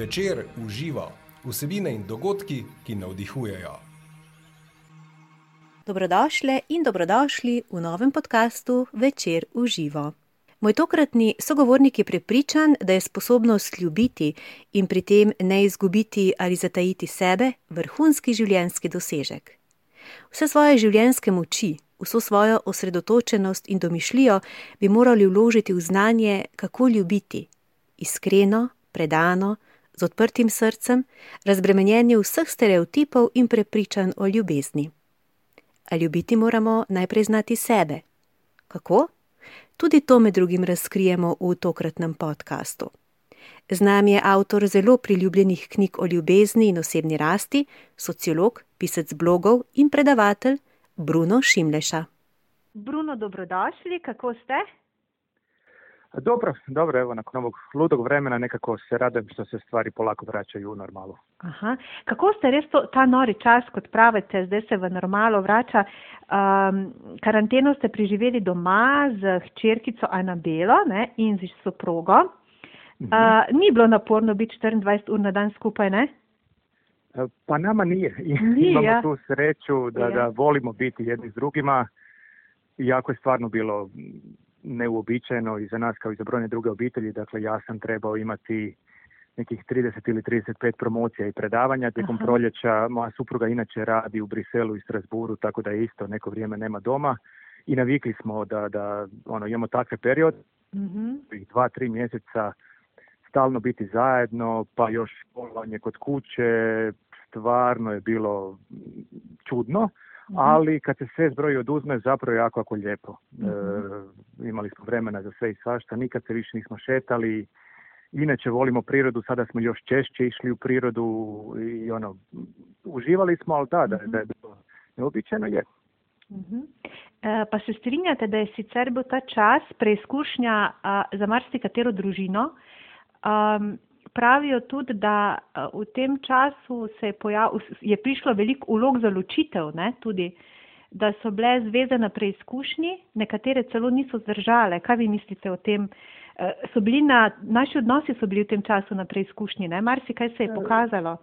Večer uživa vsebine in dogodki, ki navdihujejo. Dobrodošli in dobrodošli v novem podkastu Večer uživa. Moj tokratni sogovornik je prepričan, da je sposobnost ljubiti in pri tem ne izgubiti ali zatajiti sebe vrhunski življenjski dosežek. Vse svoje življenjske moči, vso svojo osredotočenost in domišljijo bi morali vložiti v znanje, kako ljubiti, iskreno, predano, z odprtim srcem, razbremenjeni vseh stereotipov in prepričanj o ljubezni. A ljubiti moramo najprej znati sebe. Kako? Tudi to med drugim razkrijemo v tokratnem podkastu. Z nami je avtor zelo priljubljenih knjig o ljubezni in osebni rasti, sociolog, pisec blogov in predavatelj Bruno Šimleša. Bruno, dobrodošli, kako ste? Dobro, dobro, evo, nakon ovog ludog vremena nekako se radujem što se stvari polako vraćaju u normalu. Aha. Kako ste res to, ta nori čas, kot pravite, zdaj se v normalo vrača? Um, karanteno ste preživeli doma z hčerkico Anabelo ne, in z soprogo. Uh, ni bilo naporno biti 24 ur na dan skupaj, ne? E, Pa nama nije. I Nije, Imamo ja. tu sreću da, Ja. da volimo biti jedni s drugima. Iako je stvarno bilo neuobičajeno i za nas kao i za brojne druge obitelji. Dakle, ja sam trebao imati nekih 30 ili 35 promocija i predavanja tijekom Aha. proljeća. Moja supruga inače radi u Briselu i Strasburu, tako da je isto neko vrijeme nema doma. I navikli smo da, da ono, imamo takve period, i dva, tri mjeseca stalno biti zajedno, pa još školovanje kod kuće, stvarno je bilo čudno, ali kad se sve zbroji oduzme, zapravo je jako, jako lijepo. E, imali smo vremena za sve i svašta, nikad se više nismo šetali, inače volimo prirodu, sada smo još češće išli u prirodu i ono, uživali smo, ali da, da, da je bilo neobičajno je. Mhm. E, Pa se strinjate, da je sicer bil ta čas preizkušnja a, za marsikatero družino. Um, pravijo tudi, da a, v tem času se je, pojav, je prišlo veliko ulog za ločitev, ne, tudi, da so bile zveze na preizkušnji, nekatere celo niso zdržale. Kaj vi mislite o tem? E, So bili na, naši odnosi so bili v tem času na preizkušnji, ne? Marsikaj se je pokazalo.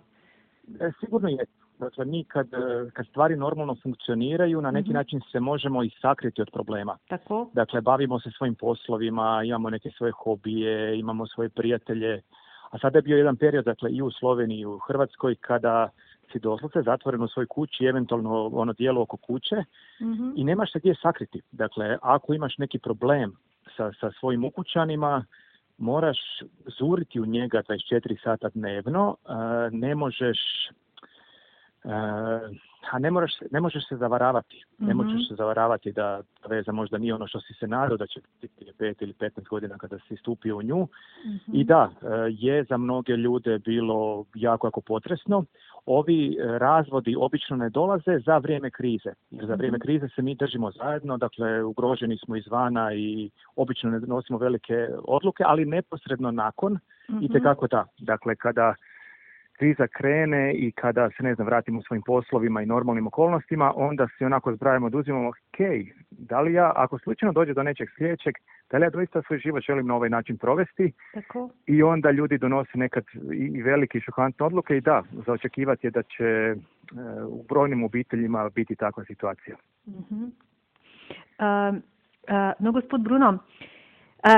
E, Sigurno je. Dakle, mi kad, kad stvari normalno funkcioniraju, na neki način se možemo i sakriti od problema. Tako? Dakle, bavimo se svojim poslovima, imamo neke svoje hobije, imamo svoje prijatelje. A sada je bio jedan period, dakle, i u Sloveniji i u Hrvatskoj, kada si doslovce zatvoren u svojoj kući, eventualno ono dijelo oko kuće Mhm. i nemaš se gdje sakriti. Dakle, ako imaš neki problem sa, sa svojim ukućanima, moraš zuriti u njega 24 sata dnevno, ne možeš a ne, moraš, ne možeš se zavaravati. Ne Mhm. možeš se zavaravati da veza možda nije ono što si se nadao da će biti 5 ili 15 godina kada si stupio u nju. I da, e, je za mnoge ljude bilo jako, jako potresno. Ovi e, razvodi obično ne dolaze za vrijeme krize. Jer za vrijeme krize se mi držimo zajedno, dakle ugroženi smo izvana i obično ne nosimo velike odluke, ali neposredno nakon i tekako da. Dakle, kada kriza krene i kada se, ne znam, vratimo svojim poslovima i normalnim okolnostima, onda se onako zbrajamo, oduzimamo, ok, da li ja, ako slučajno dođe do nečeg sljedećeg, da li ja doista svoj život želim na ovaj način provesti Tako? i onda ljudi donose nekad i velike i šokantne odluke i da, za očekivati je da će e, u brojnim obiteljima biti takva situacija. Mhm. Um, uh, no, gospod Bruno, uh,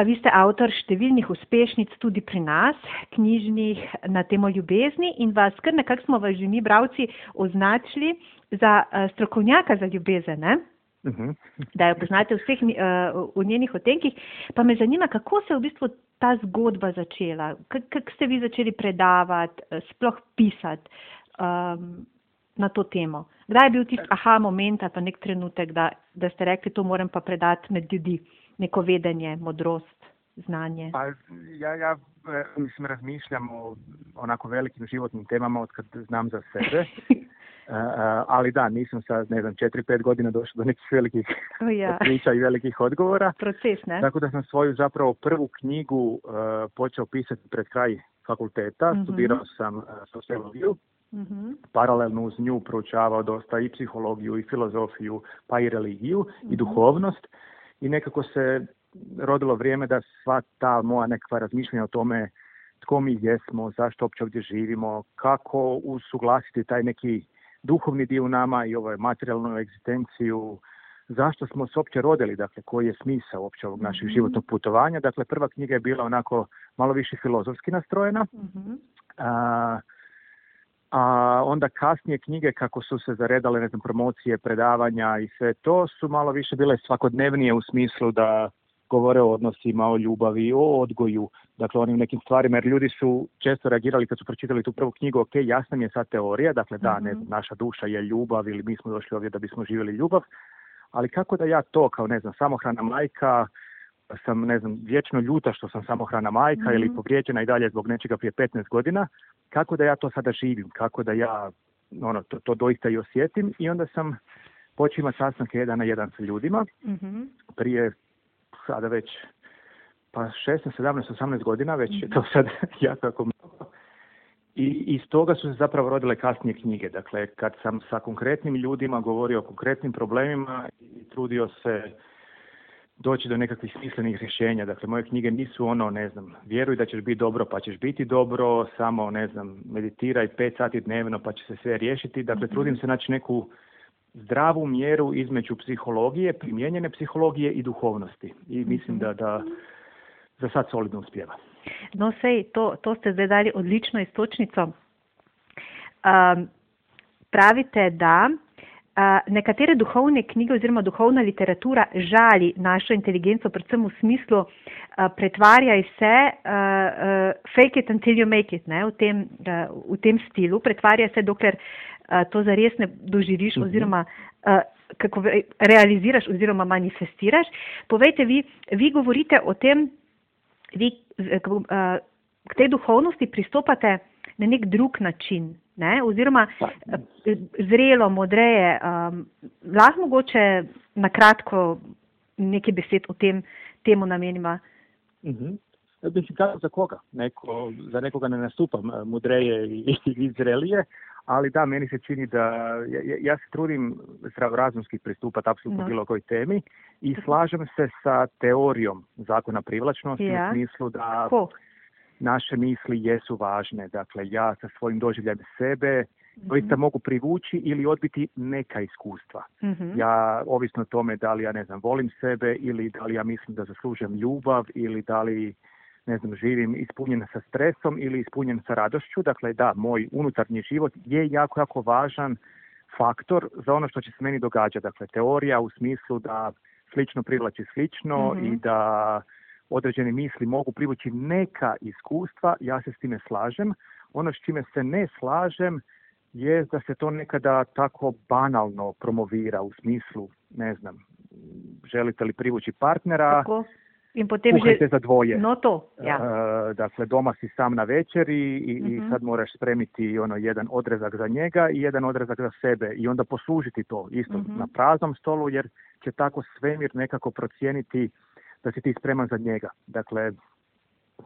vi ste avtor številnih uspešnic tudi pri nas, knjižnih na temo ljubezni in vas kar nekako smo vas že mi, bravci, označili za uh, strokovnjaka za ljubezen, ne? Mhm. da jo poznate vseh uh, v njenih otenkih. Pa me zanima, kako se je v bistvu ta zgodba začela, kako ste vi začeli predavati, sploh pisati um, na to temo. Kdaj je bil tisti aha moment ali pa nek trenutek, da, da ste rekli, to moram pa predati med ljudi, neko vedenje, modrost, znanje. Pa ja, ja e, mislim razmišljam o onako velikim životnim temama od kad znam za sebe. E, ali da, nisam sad, ne znam, 4-5 godina došao do nekih velikih O ja. otkrića i velikih odgovora. Proces, ne? Tako da sam svoju zapravo prvu knjigu e, počeo pisati pred kraj fakulteta. Mhm. Studirao sam e, sociologiju. Mhm. Paralelno uz nju proučavao dosta i psihologiju i filozofiju, pa i religiju i duhovnost. I nekako se rodilo vrijeme da sva ta moja nekakva razmišljanja o tome tko mi jesmo, zašto uopće ovdje živimo, kako usuglasiti taj neki duhovni dio u nama i ovaj materijalnu egzistenciju, zašto smo se uopće rodili, dakle koji je smisao uopće ovog našeg mm životnog putovanja. Dakle, prva knjiga je bila onako malo više filozofski nastrojena. mm A, a onda kasnije knjige kako su se zaredale, ne znam, promocije, predavanja i sve to su malo više bile svakodnevnije u smislu da govore o odnosima, o ljubavi, o odgoju, dakle onim nekim stvarima, jer ljudi su često reagirali kad su pročitali tu prvu knjigu, ok, jasna mi je sad teorija, dakle da, ne mhm. naša duša je ljubav ili mi smo došli ovdje da bismo živjeli ljubav, ali kako da ja to kao, ne znam, samohrana majka, sam, ne znam, vječno ljuta što sam samohrana majka ili mhm. povrijeđena i dalje zbog nečega prije 15 godina, kako da ja to sada živim, kako da ja ono, to, to doista i osjetim i onda sam počeo imati sastanke jedan na jedan sa ljudima. mm Prije sada već pa 16, 17, 18 godina, već je to sad jako, jako mnogo. I iz toga su se zapravo rodile kasnije knjige. Dakle, kad sam sa konkretnim ljudima govorio o konkretnim problemima i trudio se doći do nekakvih smislenih rješenja. Dakle, moje knjige nisu ono, ne znam, vjeruj da ćeš biti dobro pa ćeš biti dobro, samo, ne znam, meditiraj pet sati dnevno pa će se sve riješiti. Dakle, mhm. trudim se naći neku zdravu mjeru između psihologije, primijenjene psihologije i duhovnosti. I mislim da, da za sad solidno uspjeva. No sej, to, to ste zdaj dali odlično istočnico. Um, pravite da nekatere duhovne knjige oziroma duhovna literatura žali našo inteligenco, predvsem v smislu uh, pretvarjaj se, uh, uh, fake it until you make it, ne, v, tem, uh, v tem stilu, pretvarjaj se, dokler to zares ne doživiš mhm. oziroma kako realiziraš oziroma manifestiraš. Povejte, vi, vi govorite o tem, vi k tej duhovnosti pristopate na nek drug način, ne? oziroma zrelo, modreje. Um, lahko mogoče na kratko nekaj besed o tem temu namenima. Mhm. Mislim, za koga? Neko, za nekoga ne nastupam mudreje i, i zrelije, ali da, meni se čini da, ja, ja se trudim zdravorazumski pristupati apsolutno bilo kojoj temi i slažem se sa teorijom zakona privlačnosti ja. u smislu da Ko? Naše misli jesu važne. Dakle, ja sa svojim doživljajem sebe doista mm mogu privući ili odbiti neka iskustva. mm Ja, ovisno o tome da li ja, ne znam, volim sebe ili da li ja mislim da zaslužujem ljubav ili da li ne znam, živim ispunjen sa stresom ili ispunjen sa radošću. Dakle, da, moj unutarnji život je jako, jako važan faktor za ono što će se meni događati. Dakle, teorija u smislu da slično privlači slično mhm. i da određene misli mogu privući neka iskustva, ja se s time slažem. Ono s čime se ne slažem je da se to nekada tako banalno promovira u smislu, ne znam, želite li privući partnera, Tako in potem že za dvoje. No to, ja. Uh, dakle, doma si sam na večeri i, i mhm. sad moraš spremiti ono jedan odrezak za njega i jedan odrezak za sebe i onda poslužiti to isto uh-huh. na praznom stolu jer će tako svemir nekako procijeniti da si ti spreman za njega. Dakle,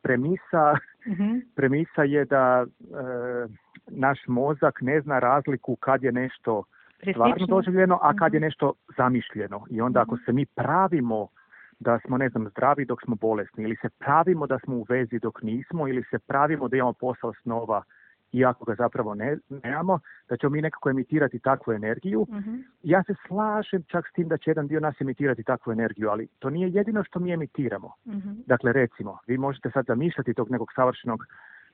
premisa, uh-huh. premisa je da uh, naš mozak ne zna razliku kad je nešto stvarno doživljeno, a kad je nešto zamišljeno. I onda ako se mi pravimo da smo, ne znam, zdravi dok smo bolesni ili se pravimo da smo u vezi dok nismo ili se pravimo da imamo posao snova iako ga zapravo ne, nemamo, da ćemo mi nekako emitirati takvu energiju. Mhm. Ja se slažem čak s tim da će jedan dio nas emitirati takvu energiju, ali to nije jedino što mi emitiramo. Mhm. Dakle, recimo, vi možete sad zamišljati tog nekog savršenog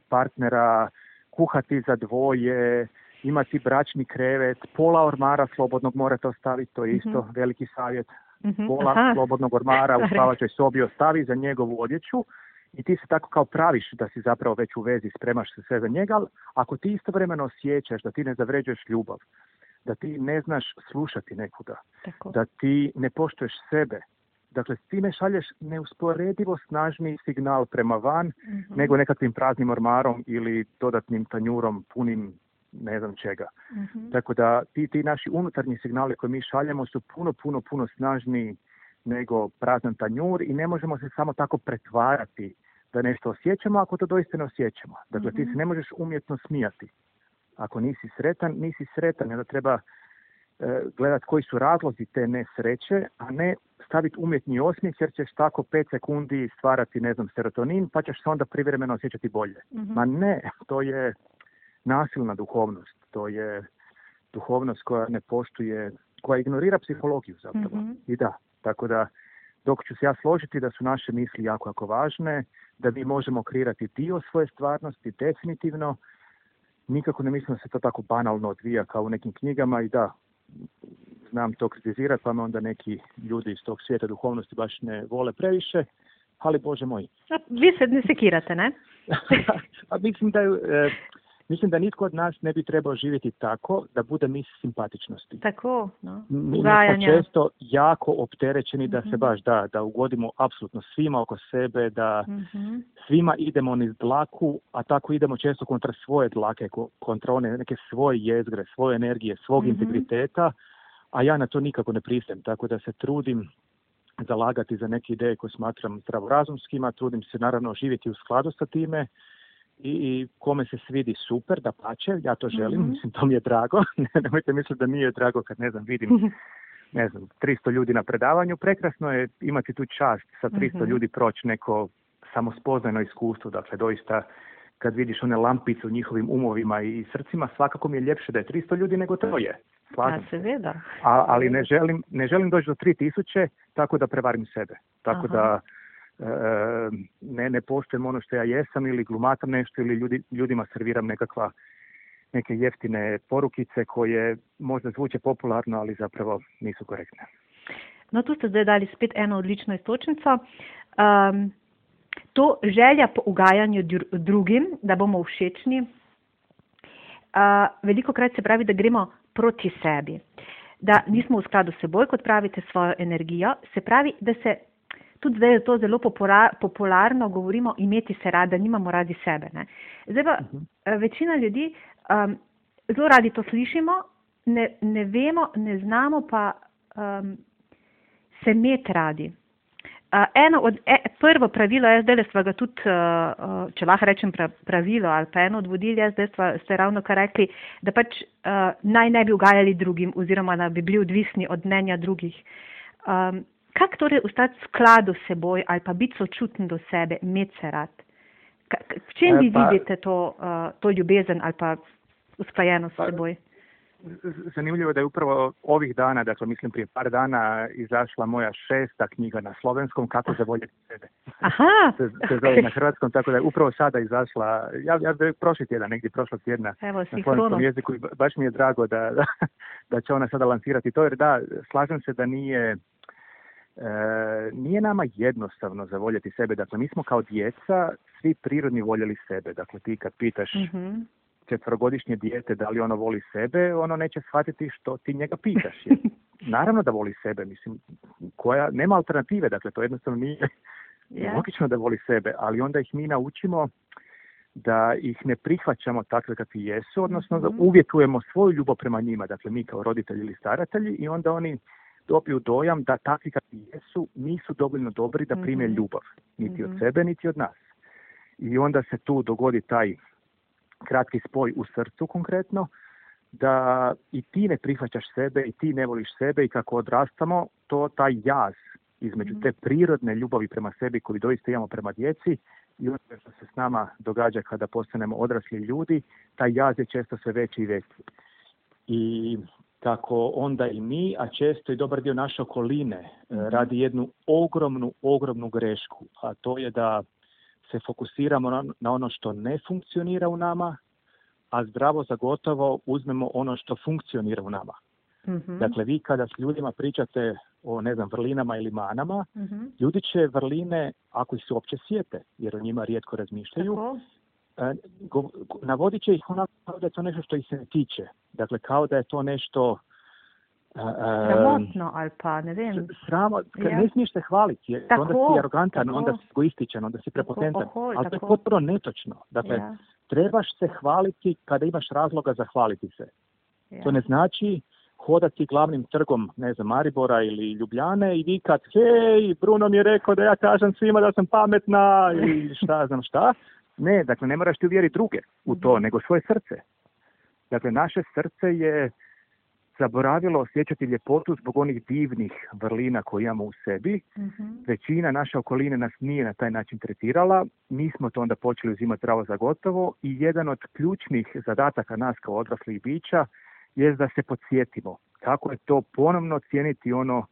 partnera, kuhati za dvoje, imati bračni krevet, pola ormara slobodnog morate ostaviti, to je isto mhm. veliki savjet mm pola slobodnog ormara u spavačoj sobi ostavi za njegovu odjeću i ti se tako kao praviš da si zapravo već u vezi, spremaš se sve za njega, ali ako ti istovremeno osjećaš da ti ne zavređuješ ljubav, da ti ne znaš slušati nekuda, da ti ne poštuješ sebe, dakle s time šalješ neusporedivo snažni signal prema van mhm. nego nekakvim praznim ormarom ili dodatnim tanjurom punim ne znam čega. mm Tako da ti, ti naši unutarnji signali koje mi šaljemo su puno, puno, puno snažniji nego prazan tanjur i ne možemo se samo tako pretvarati da nešto osjećamo ako to doista ne osjećamo. Dakle, ti se mhm. ne možeš umjetno smijati. Ako nisi sretan, nisi sretan, onda treba gledati koji su razlozi te nesreće, a ne staviti umjetni osmijeh jer ćeš tako pet sekundi stvarati, ne znam, serotonin, pa ćeš se onda privremeno osjećati bolje. Mhm. Ma ne, to je nasilna duhovnost, to je duhovnost koja ne poštuje, koja ignorira psihologiju zapravo. Mhm. I da, tako da dok ću se ja složiti da su naše misli jako, jako važne, da mi možemo kreirati dio svoje stvarnosti, definitivno, nikako ne mislim da se to tako banalno odvija kao u nekim knjigama i da, znam to kritizirati, pa me onda neki ljudi iz tog svijeta duhovnosti baš ne vole previše, ali Bože moj. A, Vi se ne sekirate, ne? A mislim da, je, e, mislim da nitko od nas ne bi trebao živjeti tako da bude mis simpatičnosti. Tako, no. Mi smo često jako opterećeni da se Mhm. baš da, da ugodimo apsolutno svima oko sebe, da Mhm. svima idemo niz dlaku, a tako idemo često kontra svoje dlake, ko- kontra one neke svoje jezgre, svoje energije, svog Mhm. integriteta, a ja na to nikako ne pristajem, tako da se trudim zalagati za neke ideje koje smatram zdravorazumskima, trudim se naravno živjeti u skladu sa time i, i kome se svidi super, da pače, ja to želim, Mhm. mislim, to mi je drago, nemojte misliti da nije drago kad, ne znam, vidim ne znam, 300 ljudi na predavanju, prekrasno je imati tu čast sa 300 Mhm. ljudi proći neko samospoznajno iskustvo, dakle doista kad vidiš one lampice u njihovim umovima i srcima, svakako mi je ljepše da je 300 ljudi nego. Ja, Slažem se. seveda. A, ali ne želim, ne želim doći do 3000 tako da prevarim sebe. Tako Aha. da ne, ne poštujem ono što ja jesam ili glumatam nešto ili ljudi, ljudima serviram nekakva neke jeftine porukice koje možda zvuče popularno, ali zapravo nisu korektne. No, tu ste zdaj dali spet eno odlično istočnico. Um, to želja po ugajanju dru- drugim, da bomo všečni, uh, veliko krat se pravi, da gremo proti sebi, da nismo v skladu s seboj, kot pravite, svojo energijo. Se pravi, da se tudi zdaj je to zelo popularno, govorimo imeti se rad, da nimamo radi sebe. Ne? Zdaj pa uh večina ljudi um, zelo radi to slišimo, ne, ne vemo, ne znamo pa um, se imeti radi. Uh, eno od, e, prvo pravilo, jaz zdaj sva ga tudi, uh, uh, če lahko rečem pra, pravilo ali pa eno od vodil, jaz zdaj sva, ste ravno kar rekli, da pač uh, naj ne bi ugajali drugim oziroma da bi bili odvisni od mnenja drugih. Um, kako torej ostati v skladu s seboj ali pa biti sočuten do sebe, imeti se rad? V čem vi pa- vidite to, uh, to ljubezen ali pa usklajenost s Pa- seboj? Zanimljivo je da je upravo ovih dana, dakle mislim prije par dana, izašla moja šesta knjiga na slovenskom Kako zavoljeti sebe. Aha, Se, se zove na hrvatskom, tako da je upravo sada izašla, ja, ja prošli tjedan, negdje prošlog tjedna evo na slovenskom jeziku i ba- baš mi je drago da, da, da će ona sada lansirati to, jer da, slažem se da nije, nije nama jednostavno zavoljeti sebe. Dakle, mi smo kao djeca svi prirodni voljeli sebe. Dakle, ti kad pitaš Mhm. četverogodišnje dijete da li ono voli sebe, ono neće shvatiti što ti njega pitaš. Jer naravno da voli sebe, mislim, koja, nema alternative, dakle, to jednostavno nije Ja. logično da voli sebe, ali onda ih mi naučimo da ih ne prihvaćamo takve kakvi jesu, odnosno da Mhm. uvjetujemo svoju ljubav prema njima, dakle mi kao roditelji ili staratelji i onda oni dobiju dojam da takvi kakvi jesu nisu dovoljno dobri da prime Mhm. ljubav, niti Mhm. od sebe, niti od nas. I onda se tu dogodi taj kratki spoj u srcu konkretno, da i ti ne prihvaćaš sebe i ti ne voliš sebe i kako odrastamo, to taj jaz između Mhm. te prirodne ljubavi prema sebi koju doista imamo prema djeci i ono što se s nama događa kada postanemo odrasli ljudi, taj jaz je često sve veći i veći. I kako onda i mi, a često i dobar dio naše okoline e, radi jednu ogromnu, ogromnu grešku, a to je da se fokusiramo na, na ono što ne funkcionira u nama, a zdravo za gotovo uzmemo ono što funkcionira u nama. Mhm. Dakle, vi kada s ljudima pričate o, ne znam, vrlinama ili manama, Mhm. ljudi će vrline, ako ih se uopće sjete, jer o njima rijetko razmišljaju, Tako. E, navodit će ih onako kao da je to nešto što ih se ne tiče. Dakle, kao da je to nešto... e, e, Sramotno ali pa ne vem. Sramo, ne smiješ se hvaliti, jer Tako, onda si arogantan, tako. onda si egoističan, onda si prepotentan. ohoj, Ali to je tako. potpuno netočno. Dakle, Ja, trebaš se hvaliti kada imaš razloga za hvaliti se. ja. To ne znači hodati glavnim trgom, ne znam, Maribora ili Ljubljane i vikat, hej, Bruno mi je rekao da ja kažem svima da sam pametna ili šta znam šta. Ne, dakle, ne moraš ti uvjeriti druge u to, nego svoje srce. Dakle, naše srce je zaboravilo osjećati ljepotu zbog onih divnih vrlina koje imamo u sebi. Mhm. Većina naše okoline nas nije na taj način tretirala. Mi smo to onda počeli uzimati pravo za gotovo i jedan od ključnih zadataka nas kao odraslih bića je da se podsjetimo kako je to ponovno cijeniti ono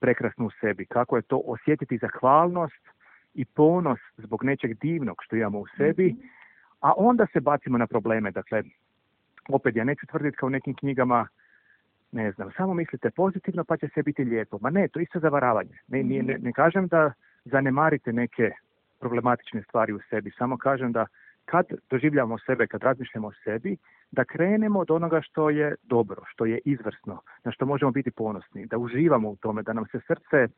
prekrasno u sebi, kako je to osjetiti zahvalnost i ponos zbog nečeg divnog što imamo u sebi, a onda se bacimo na probleme. Dakle, opet ja neću tvrditi kao u nekim knjigama ne znam, samo mislite pozitivno pa će sve biti lijepo. Ma ne, to je isto zavaravanje. Ne, nije- ne, ne kažem da zanemarite neke problematične stvari u sebi, samo kažem da kad doživljavamo sebe, kad razmišljamo o sebi, da krenemo od onoga što je dobro, što je izvrsno, na što možemo biti ponosni, da uživamo u tome, da nam se srce e,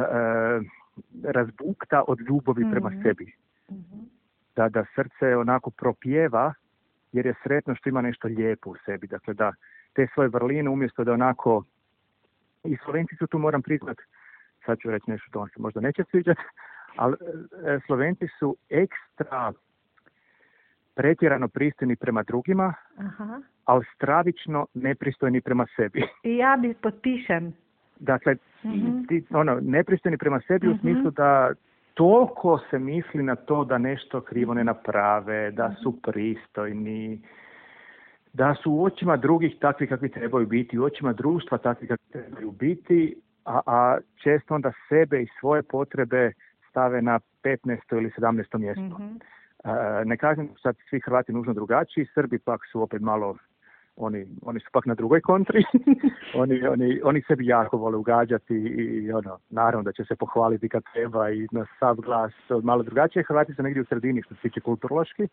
e, razbukta od ljubavi prema Mhm. sebi. Da, da srce onako propjeva jer je sretno što ima nešto lijepo u sebi. Dakle, da te svoje vrline umjesto da onako i Slovenci su tu moram priznat, sad ću reći nešto to vam se možda neće sviđati, ali e, Slovenci su ekstra pretjerano pristojni prema drugima, Aha. ali stravično nepristojni prema sebi. I ja bi potpišem. Dakle, Mhm. ti, ono, nepristojni prema sebi u Mhm. smislu da toliko se misli na to da nešto krivo ne naprave, da su pristojni, da su u očima drugih takvi kakvi trebaju biti, u očima društva takvi kakvi trebaju biti, a, a često onda sebe i svoje potrebe stave na 15. ili 17. mjesto. Mhm. E, ne kažem sad svi Hrvati nužno drugačiji, Srbi pak su opet malo, oni, oni su pak na drugoj kontri, oni, oni, oni sebi jako vole ugađati i, i ono, naravno da će se pohvaliti kad treba i na sav glas. Malo drugačije, Hrvati su negdje u sredini što se tiče kulturološki,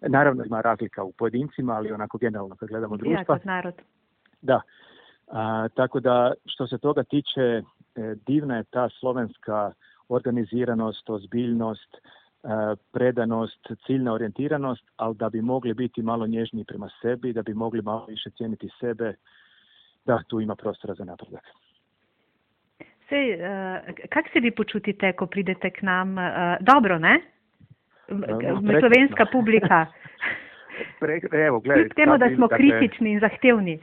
naravno ima razlika u pojedincima, ali onako generalno kad gledamo Ja, društva, narod. da. A, tako da što se toga tiče, e, divna je ta slovenska organiziranost, ozbiljnost, predanost, ciljna orijentiranost, ali da bi mogli biti malo nježniji prema sebi, da bi mogli malo više cijeniti sebe, da tu ima prostora za napredak. Sej, uh, kak se vi počutite, ko pridete k nam? Uh, dobro, ne? No. Slovenska publika. Pre, evo, gledaj, Kljub temu, da smo dakle, kritični in zahtevni.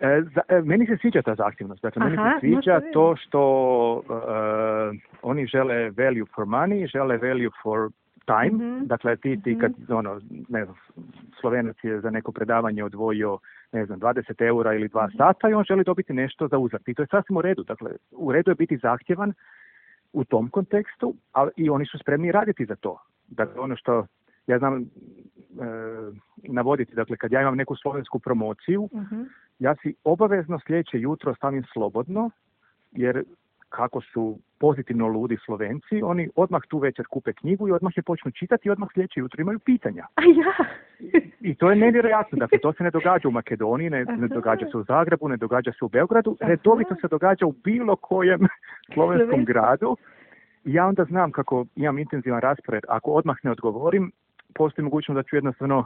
E, za- e, meni se sviđa ta zahtjevnost. Dakle, meni se sviđa to što e, oni žele value for money, žele value for time. Mhm. Dakle, ti, ti Mhm. kad, ono, ne znam, Slovenac je za neko predavanje odvojio, ne znam, 20 eura ili Mhm. dva sata i on želi dobiti nešto za uzvrat. I to je sasvim u redu. Dakle, u redu je biti zahtjevan u tom kontekstu, ali i oni su spremni raditi za to. Dakle, ono što ja znam e, navoditi, dakle, kad ja imam neku slovensku promociju, Mhm. Ja si obavezno sljedeće jutro stavim slobodno, jer kako su pozitivno ludi Slovenci, oni odmah tu večer kupe knjigu i odmah je počnu čitati i odmah sljedeće jutro imaju pitanja. A ja. I to je nevjerojatno, dakle to se ne događa u Makedoniji, ne, ne događa se u Zagrebu, ne događa se u Beogradu, redovito se događa u bilo kojem slovenskom Slovenskom. gradu. I ja onda znam kako imam intenzivan raspored, ako odmah ne odgovorim, postoji mogućnost da ću jednostavno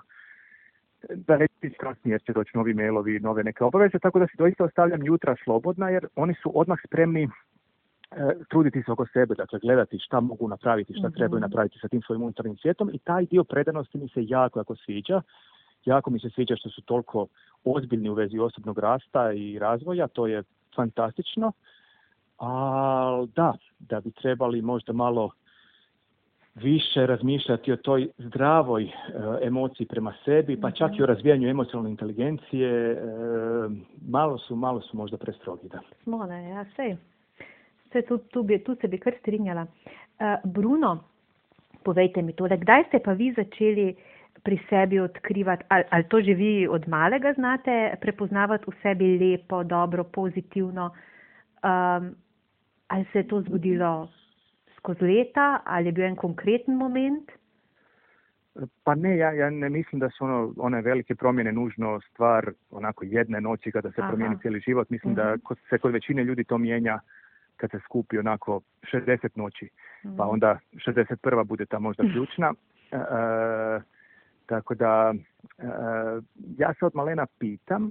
da neće biti kasnije jer će doći novi mailovi, nove neke obaveze, tako da si doista ostavljam jutra slobodna jer oni su odmah spremni e, truditi se oko sebe, dakle gledati šta mogu napraviti, šta Mhm. trebaju napraviti sa tim svojim unutarnjim svijetom i taj dio predanosti mi se jako, jako sviđa. Jako mi se sviđa što su toliko ozbiljni u vezi osobnog rasta i razvoja, to je fantastično. Ali da, da bi trebali možda malo više razmišljati o toj zdravoj e, emociji prema sebi, pa čak i o razvijanju emocionalne inteligencije, e, malo su, malo su možda prestrogi, da. Smo, ne, ja, sej. Sej, tu, tu, bi, tu se bi kar strinjala. Uh, Bruno, povejte mi tole, kdaj ste pa vi začeli pri sebi odkrivati, ali, ali to že vi od malega znate prepoznavati v sebi lepo, dobro, pozitivno, um, ali se je to zgodilo skozi leta, ali je bil en konkreten moment? Pa ne, ja, ja ne mislim da su ono, one velike promjene nužno stvar onako jedne noći kada se Aha. promijeni cijeli život. Mislim da Mhm. kod, se kod većine ljudi to mijenja kad se skupi onako 60 noći, pa onda 61. bude ta možda ključna. E, e, tako da e, ja se od malena pitam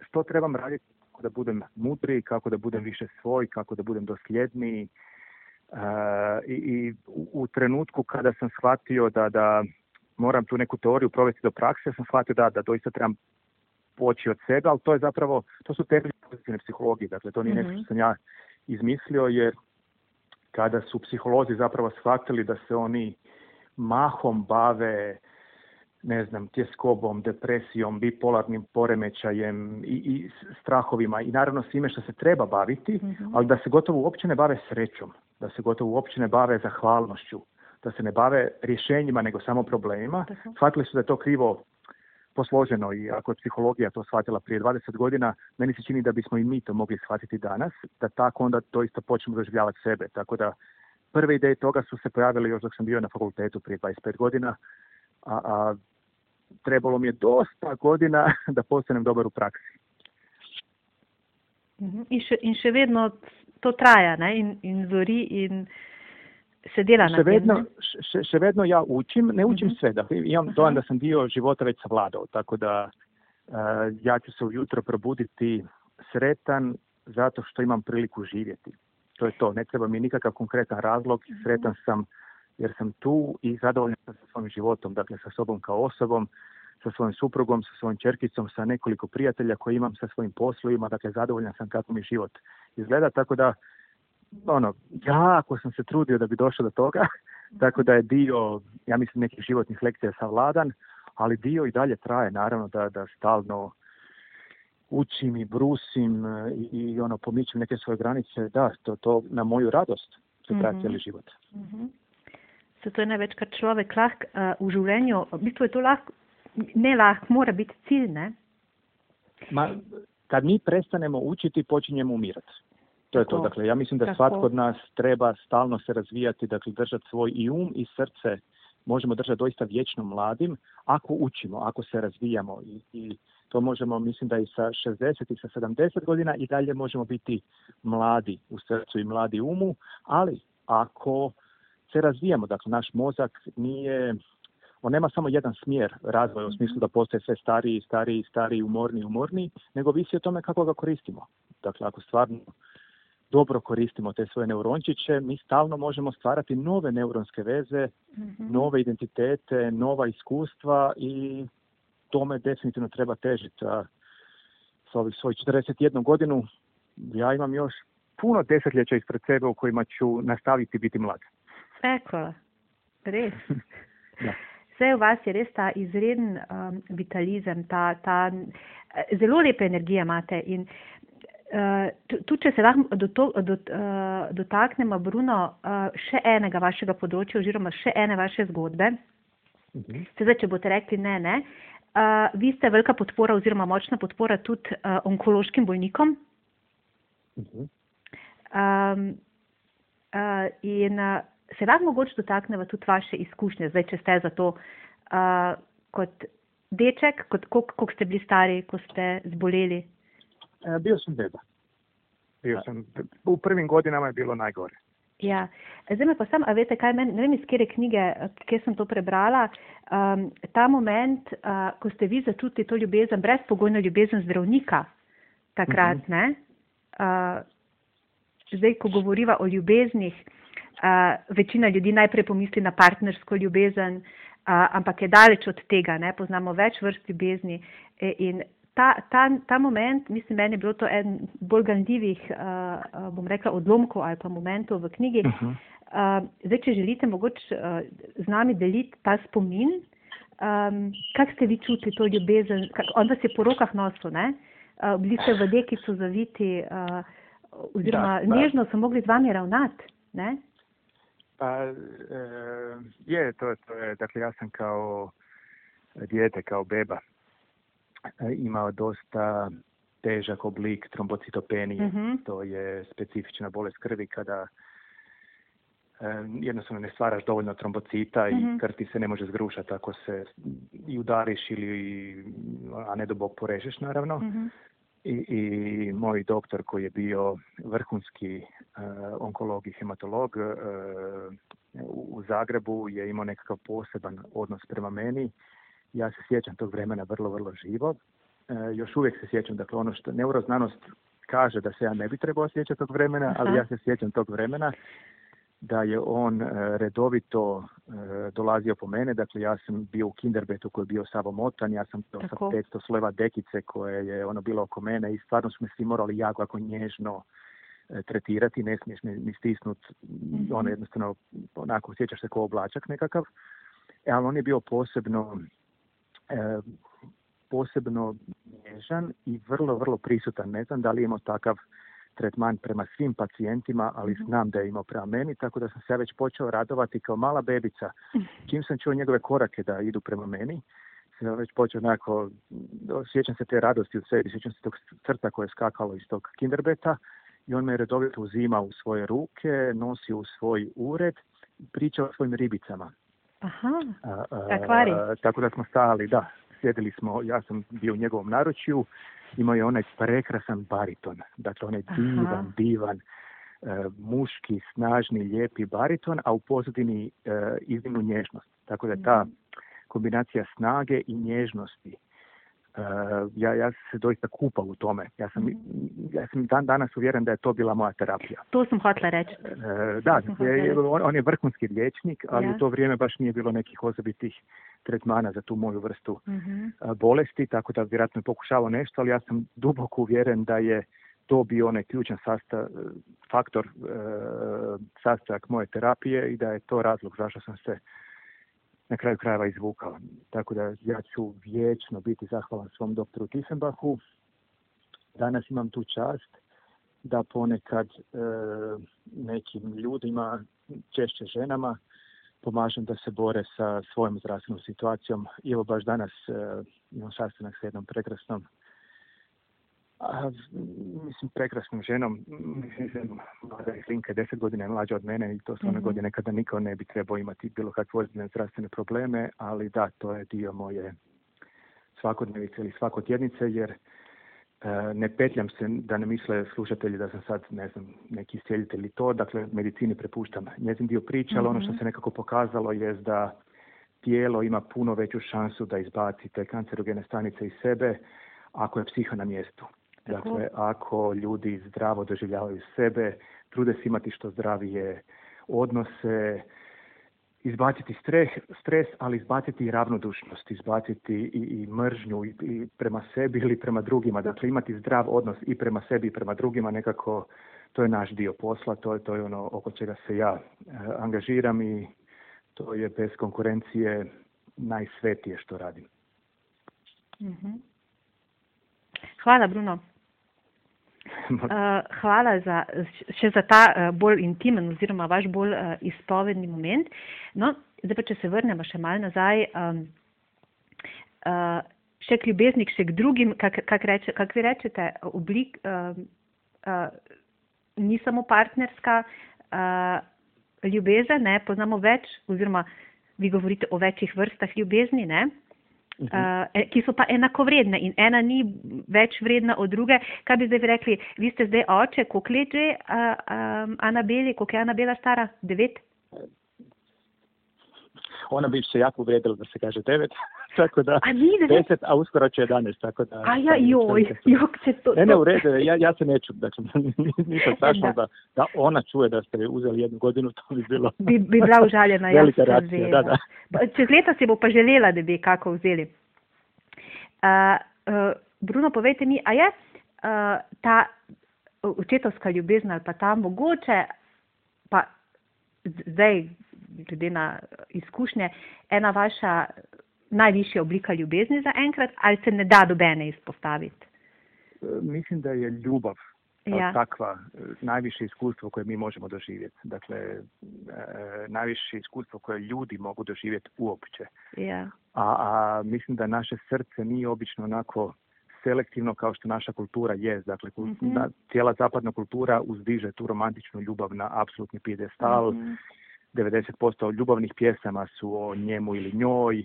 što trebam raditi kako da budem mudri, kako da budem više svoj, kako da budem dosljedniji. I, i u, trenutku kada sam shvatio da, da moram tu neku teoriju provesti do prakse, sam shvatio da, da doista trebam poći od sebe, ali to je zapravo, to su temelji pozitivne psihologije, dakle to nije nešto što sam ja izmislio, jer kada su psiholozi zapravo shvatili da se oni mahom bave ne znam, tjeskobom, depresijom, bipolarnim poremećajem i, i strahovima i naravno svime što se treba baviti, mhm. ali da se gotovo uopće ne bave srećom, da se gotovo uopće ne bave zahvalnošću, da se ne bave rješenjima nego samo problemima. Shvatili su da je to krivo posloženo i ako je psihologija to shvatila prije 20 godina, meni se čini da bismo i mi to mogli shvatiti danas, da tako onda doista počnemo doživljavati sebe. Tako da prve ideje toga su se pojavile još dok sam bio na fakultetu prije 25 godina, a, a trebalo mi je dosta godina da postanem dobar u praksi. Mhm. In še, in še vedno to traja, ne? In, in zori in se dela še vedno, še, še vedno ja učim, ne učim uh-huh. sve, da imam dojam da sam dio života već savladao, tako da uh, ja ću se ujutro probuditi sretan zato što imam priliku živjeti. To je to, ne treba mi nikakav konkretan razlog, sretan sam jer sam tu i zadovoljan sam sa svojim životom, dakle sa sobom kao osobom, sa svojim suprugom, sa svojim čerkicom, sa nekoliko prijatelja koji imam sa svojim poslovima, dakle zadovoljan sam kako mi život izgleda, tako da ono, jako sam se trudio da bi došao do toga, tako da je dio, ja mislim, nekih životnih lekcija savladan, ali dio i dalje traje, naravno da, da stalno učim i brusim i, i ono pomičem neke svoje granice, da, to, to na moju radost se traje mm cijeli život. Mm-hmm. Zato je največkrat človek lahko uh, v življenju, v bistvu je to lahko, ne lahko, mora biti cilj, ne? Ma, kad mi prestanemo učiti, počinjemo umirati. To je to. Dakle, ja mislim da svatko od nas treba stalno se razvijati, dakle, držati svoj i um i srce možemo držati doista vječno mladim ako učimo, ako se razvijamo i, i to možemo, mislim da i sa 60 i sa 70 godina i dalje možemo biti mladi u srcu i mladi umu, ali ako se razvijamo, dakle naš mozak nije, on nema samo jedan smjer razvoja u smislu da postaje sve stariji, stariji, stariji, umorniji, umorniji, nego visi o tome kako ga koristimo. Dakle, ako stvarno dobro koristimo te svoje neurončiće, mi stalno možemo stvarati nove neuronske veze, mm-hmm. nove identitete, nova iskustva i tome definitivno treba težiti. A s ovih svojih 41 godinu ja imam još puno desetljeća ispred sebe u kojima ću nastaviti biti mlad. Eko, res. ja. Vse v vas je res ta izreden um, vitalizem, ta, ta zelo lepe energije imate in tudi če se lahko do to, do, uh, dotaknemo, Bruno, uh, še enega vašega področja oziroma še ene vaše zgodbe. Uh mhm. -huh. Zdaj, če boste rekli ne, ne. Uh, vi ste velika podpora oziroma močna podpora tudi uh, onkološkim bolnikom. Uh -huh. um, uh, in uh, se lahko mogoče dotakneva tudi vaše izkušnje, zdaj, če ste za to uh, kot deček, kot koliko ste bili stari, ko ste zboleli? E, bio sam beba. Bio sam, u prvim godinama je bilo najgore. Ja, zdaj me pa sam, a veste kaj, men, ne vem iz kjere knjige, kje sem to prebrala, um, ta moment, uh, ko ste vi začutili to ljubezen, brezpogojno ljubezen zdravnika, takrat, uh mhm. -huh. ne? Uh, zdaj, ko govoriva o ljubeznih, uh, večina ljudi najprej pomisli na partnersko ljubezen, uh, ampak je daleč od tega, ne? poznamo več vrst ljubezni e, in ta, ta, ta moment, mislim, meni je bilo to en bolj gandljivih, uh, bom rekla, odlomkov ali pa momentov v knjigi. Uh -huh. uh, zdaj, če želite mogoče uh, z nami deliti ta spomin, um, kak ste vi čutili to ljubezen, kak, on vas je po rokah nosil, ne? Uh, bili ste v dekicu zaviti, uh, oziroma da, nežno so mogli z vami ravnati, ne? Pa e, je, to, to je, dakle ja sam kao dijete, kao beba imao dosta težak oblik trombocitopenije. Mm-hmm. To je specifična bolest krvi kada e, jednostavno ne stvaraš dovoljno trombocita mm-hmm. i krv ti se ne može zgrušati ako se i udariš ili, a ne do bog porežeš naravno. Mm-hmm i, i moj doktor koji je bio vrhunski uh, onkolog i hematolog uh, u Zagrebu je imao nekakav poseban odnos prema meni. Ja se sjećam tog vremena vrlo, vrlo živo. Uh, još uvijek se sjećam, dakle ono što neuroznanost kaže da se ja ne bi trebao sjećati tog vremena, ali ja se sjećam tog vremena da je on redovito dolazio po mene, dakle ja sam bio u kinderbetu koji je bio savomotan, ja sam to sa 500 sleva dekice koje je ono bilo oko mene i stvarno smo svi morali jako, jako nježno e, tretirati, ne smiješ ni stisnut, mm-hmm. ono jednostavno onako osjećaš se kao oblačak nekakav, e, ali on je bio posebno e, posebno nježan i vrlo, vrlo prisutan. Ne znam da li imao takav tretman prema svim pacijentima, ali mhm. znam da je imao prema meni, tako da sam se već počeo radovati kao mala bebica. Čim sam čuo njegove korake da idu prema meni, sam već počeo onako, sjećam se te radosti u sebi, sjećam se tog crta koje je skakalo iz tog kinderbeta i on me redovito uzima u svoje ruke, nosi u svoj ured, priča o svojim ribicama. Aha, akvari. Tako da smo stali, da, sjedili smo, ja sam bio u njegovom naručju, imao je onaj prekrasan bariton, dakle onaj divan, divan, e, muški, snažni, lijepi bariton, a u pozadini e, iznimnu nježnost. Tako da ta kombinacija snage i nježnosti ja, ja se doista kupao u tome. Ja sam, mhm. ja sam dan danas uvjeren da je to bila moja terapija. To sam hotla reći. Uh, da, je, on, on, je vrhunski liječnik, ali u to vrijeme baš nije bilo nekih osobitih tretmana za tu moju vrstu uh bolesti, tako da vjerojatno je pokušavao nešto, ali ja sam duboko uvjeren da je to bio onaj ključan sastav, faktor, uh, sastojak moje terapije i da je to razlog zašto sam se na kraju krajeva izvukao. Tako da ja ću vječno biti zahvalan svom doktoru Tiefenbachu. Danas imam tu čast da ponekad e, nekim ljudima, češće ženama, pomažem da se bore sa svojom zdravstvenom situacijom. I evo baš danas e, imam sastanak sa jednom prekrasnom a, mislim, prekrasnom ženom, mislim, mlada je Linka, deset godina je mlađa od mene i to su one mm-hmm. godine kada niko ne bi trebao imati bilo kakve ozbiljne zdravstvene probleme, ali da, to je dio moje svakodnevice ili svakodjednice, jer e, ne petljam se da ne misle slušatelji da sam sad, ne znam, neki iscijeljitelj ili to, dakle, medicini prepuštam njezin dio priče, ali ono što mhm. se nekako pokazalo je da tijelo ima puno veću šansu da izbaci te kancerogene stanice iz sebe ako je psiha na mjestu. Dakle, ako ljudi zdravo doživljavaju sebe, trude se imati što zdravije odnose, izbaciti stres, stres ali izbaciti i ravnodušnost, izbaciti i, i mržnju i, i prema sebi ili prema drugima. Dakle, imati zdrav odnos i prema sebi i prema drugima nekako to je naš dio posla, to je, to je ono oko čega se ja e, angažiram i to je bez konkurencije najsvetije što radim. mm Hvala, Bruno. Uh, hvala za, še za ta uh, bolj intimen oziroma vaš bolj uh, izpovedni moment. No, zdaj pa, če se vrnemo še mal nazaj, um, uh, še k ljubeznik, še k drugim, kak, kak, reče, kak vi rečete, oblik uh, uh, ni samo partnerska uh, ljubezen, ne, poznamo več, oziroma vi govorite o večjih vrstah ljubezni, ne? Uh, ki so pa enakovredne in ena ni več vredna od druge. Kaj bi zdaj rekli, vi ste zdaj oče, koliko let že, uh, um, Anabeli, koliko je Anabela stara? Devet? Ona bi se jako uvredila da se kaže devet. tako da, a nije deset, a uskoro će 11, tako da... A ja, joj, jok se to... Ne, ne, u redu, ja, ja se neću, dakle, nisam strašno da. da, ona čuje da ste uzeli jednu godinu, to bi bilo... Bi, bi bila užaljena, ja se reakcija, da, da. Čez leta se bo pa želela, da bi kako vzeli. Uh, uh, Bruno, povejte mi, a je uh, ta očetovska ljubezen ali pa ta mogoče, pa zdaj, glede na izkušnje, ena vaša najvišja oblika ljubezni za enkrat ali se ne da dobene izpostaviti? E, mislim da je ljubav ja. takva najviše iskustvo koje mi možemo doživjeti. Dakle, e, najviše iskustvo koje ljudi mogu doživjeti uopće. Ja. A, a mislim da naše srce nije obično onako selektivno kao što naša kultura je. Dakle, mm cijela zapadna kultura uzdiže tu romantičnu ljubav na apsolutni pidestal. Mm-hmm. 90% ljubavnih pjesama su o njemu ili njoj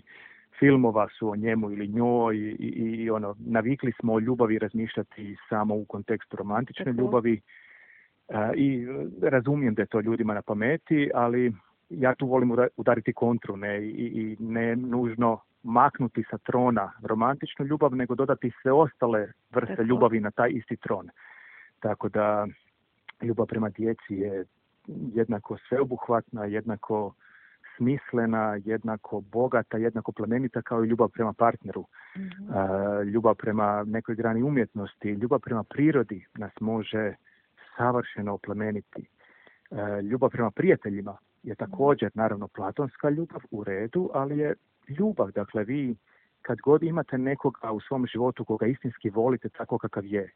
filmova su o njemu ili njoj i, i, i ono, navikli smo o ljubavi razmišljati samo u kontekstu romantične ljubavi i razumijem da je to ljudima na pameti, ali ja tu volim udariti kontru ne, i, i ne nužno maknuti sa trona romantičnu ljubav, nego dodati sve ostale vrste ljubavi na taj isti tron. Tako da ljubav prema djeci je jednako sveobuhvatna, jednako smislena, jednako bogata, jednako plemenita kao i ljubav prema partneru. mm ljubav prema nekoj grani umjetnosti, ljubav prema prirodi nas može savršeno oplemeniti. Ljubav prema prijateljima je također, naravno, platonska ljubav u redu, ali je ljubav. Dakle, vi kad god imate nekoga u svom životu koga istinski volite tako kakav je,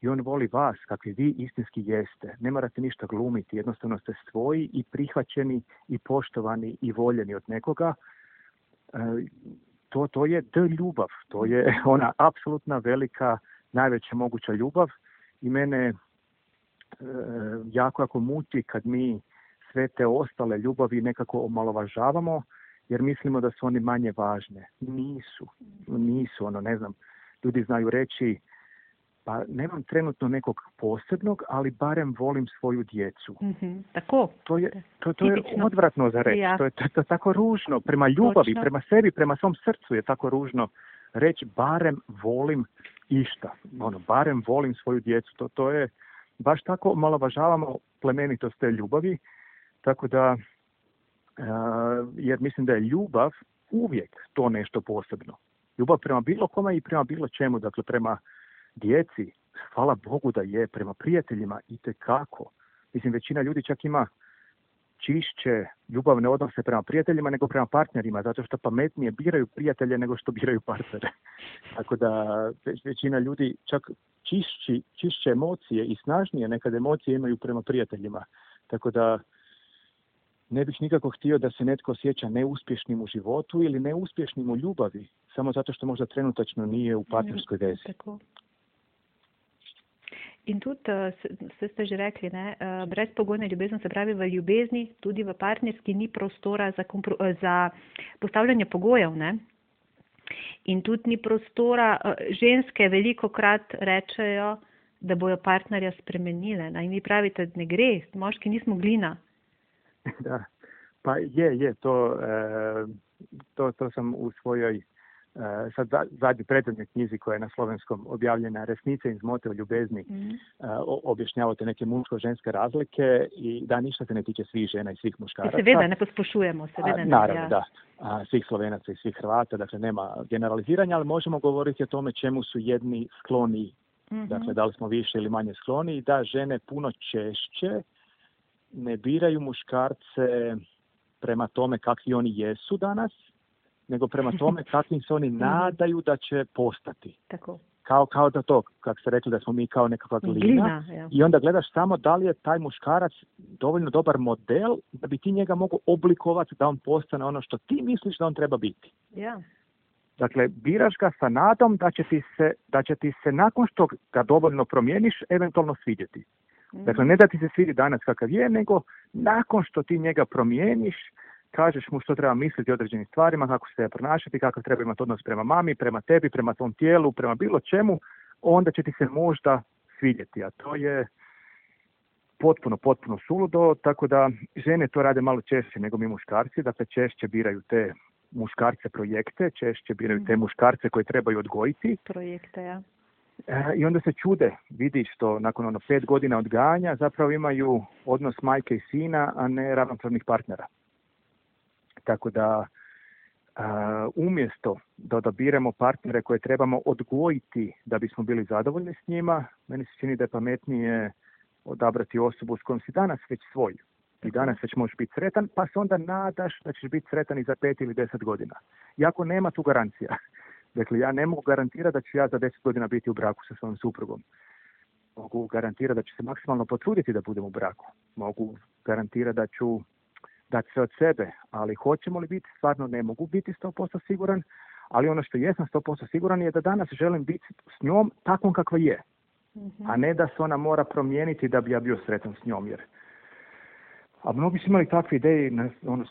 i on voli vas kakvi vi istinski jeste. Ne morate ništa glumiti, jednostavno ste svoji i prihvaćeni i poštovani i voljeni od nekoga. E, to, to je d ljubav, to je ona apsolutna velika, najveća moguća ljubav i mene e, jako jako muti kad mi sve te ostale ljubavi nekako omalovažavamo jer mislimo da su oni manje važne. Nisu, nisu, ono ne znam, ljudi znaju reći pa nemam trenutno nekog posebnog, ali barem volim svoju djecu. mm tako. To je, to, to je odvratno za reći. To, je, to, tako ružno. Prema ljubavi, prema sebi, prema svom srcu je tako ružno reći barem volim išta. Ono, barem volim svoju djecu. To, to je baš tako malovažavamo plemenitost te ljubavi. Tako da, uh, jer mislim da je ljubav uvijek to nešto posebno. Ljubav prema bilo kome i prema bilo čemu. Dakle, prema djeci, hvala Bogu da je, prema prijateljima i kako. Mislim, većina ljudi čak ima čišće ljubavne odnose prema prijateljima nego prema partnerima, zato što pametnije biraju prijatelje nego što biraju partnere. Tako da većina ljudi čak čišći, čišće emocije i snažnije nekad emocije imaju prema prijateljima. Tako da ne bih nikako htio da se netko osjeća neuspješnim u životu ili neuspješnim u ljubavi, samo zato što možda trenutačno nije u partnerskoj vezi. In tudi, vse eh, ste že rekli, ne, eh, brezpogojna ljubezen se pravi v ljubezni, tudi v partnerski ni prostora za, eh, za postavljanje pogojev. Ne. In tudi ni prostora, ženske veliko krat rečejo, da bojo partnerja spremenile. Ne. In vi pravite, da ne gre, moški nismo glina. Da, pa je, je, to, to, to sem v svojoj Eh, sad zadnji predvodnoj knjizi koja je na slovenskom objavljena Resnice iz zmote o ljubezni mm. objašnjavate neke muško-ženske razlike i da ništa se ne tiče svih žena i svih muškaraca. Seveda, ne pospušujemo se. A, naravno, da. A, svih Slovenaca i svih Hrvata, dakle nema generaliziranja, ali možemo govoriti o tome čemu su jedni skloni, mm dakle da li smo više ili manje skloni i da žene puno češće ne biraju muškarce prema tome kakvi oni jesu danas, nego prema tome kakvim se oni mhm. nadaju da će postati. Tako. Kao, kao da to, kako ste rekli, da smo mi kao nekakva glina, i onda gledaš samo da li je taj muškarac dovoljno dobar model da bi ti njega mogu oblikovati da on postane ono što ti misliš da on treba biti. Ja. Dakle, biraš ga sa nadom da će, ti se, da će ti se nakon što ga dovoljno promijeniš eventualno svidjeti. Mhm. Dakle, ne da ti se svidi danas kakav je, nego nakon što ti njega promijeniš, kažeš mu što treba misliti o određenim stvarima, kako se pronašati, kakav treba imati odnos prema mami, prema tebi, prema tom tijelu, prema bilo čemu, onda će ti se možda svidjeti. A to je potpuno, potpuno suludo, tako da žene to rade malo češće nego mi muškarci, dakle češće biraju te muškarce projekte, češće biraju te mhm. muškarce koje trebaju odgojiti. Projekte, ja. E, I onda se čude, vidi što nakon ono pet godina odgajanja zapravo imaju odnos majke i sina, a ne ravnopravnih partnera. Tako da umjesto da odabiremo partnere koje trebamo odgojiti da bismo bili zadovoljni s njima, meni se čini da je pametnije odabrati osobu s kojom si danas već svoj. I danas već možeš biti sretan, pa se onda nadaš da ćeš biti sretan i za pet ili deset godina. Iako nema tu garancija. Dakle, ja ne mogu garantirati da ću ja za deset godina biti u braku sa svojom suprugom. Mogu garantirati da ću se maksimalno potruditi da budem u braku. Mogu garantirati da ću dati sve od sebe, ali hoćemo li biti, stvarno ne mogu biti 100% siguran, ali ono što jesam 100% siguran je da danas želim biti s njom takvom kakva je, a ne da se ona mora promijeniti da bi ja bio sretan s njom, jer a mnogi su imali takve ideje na ono,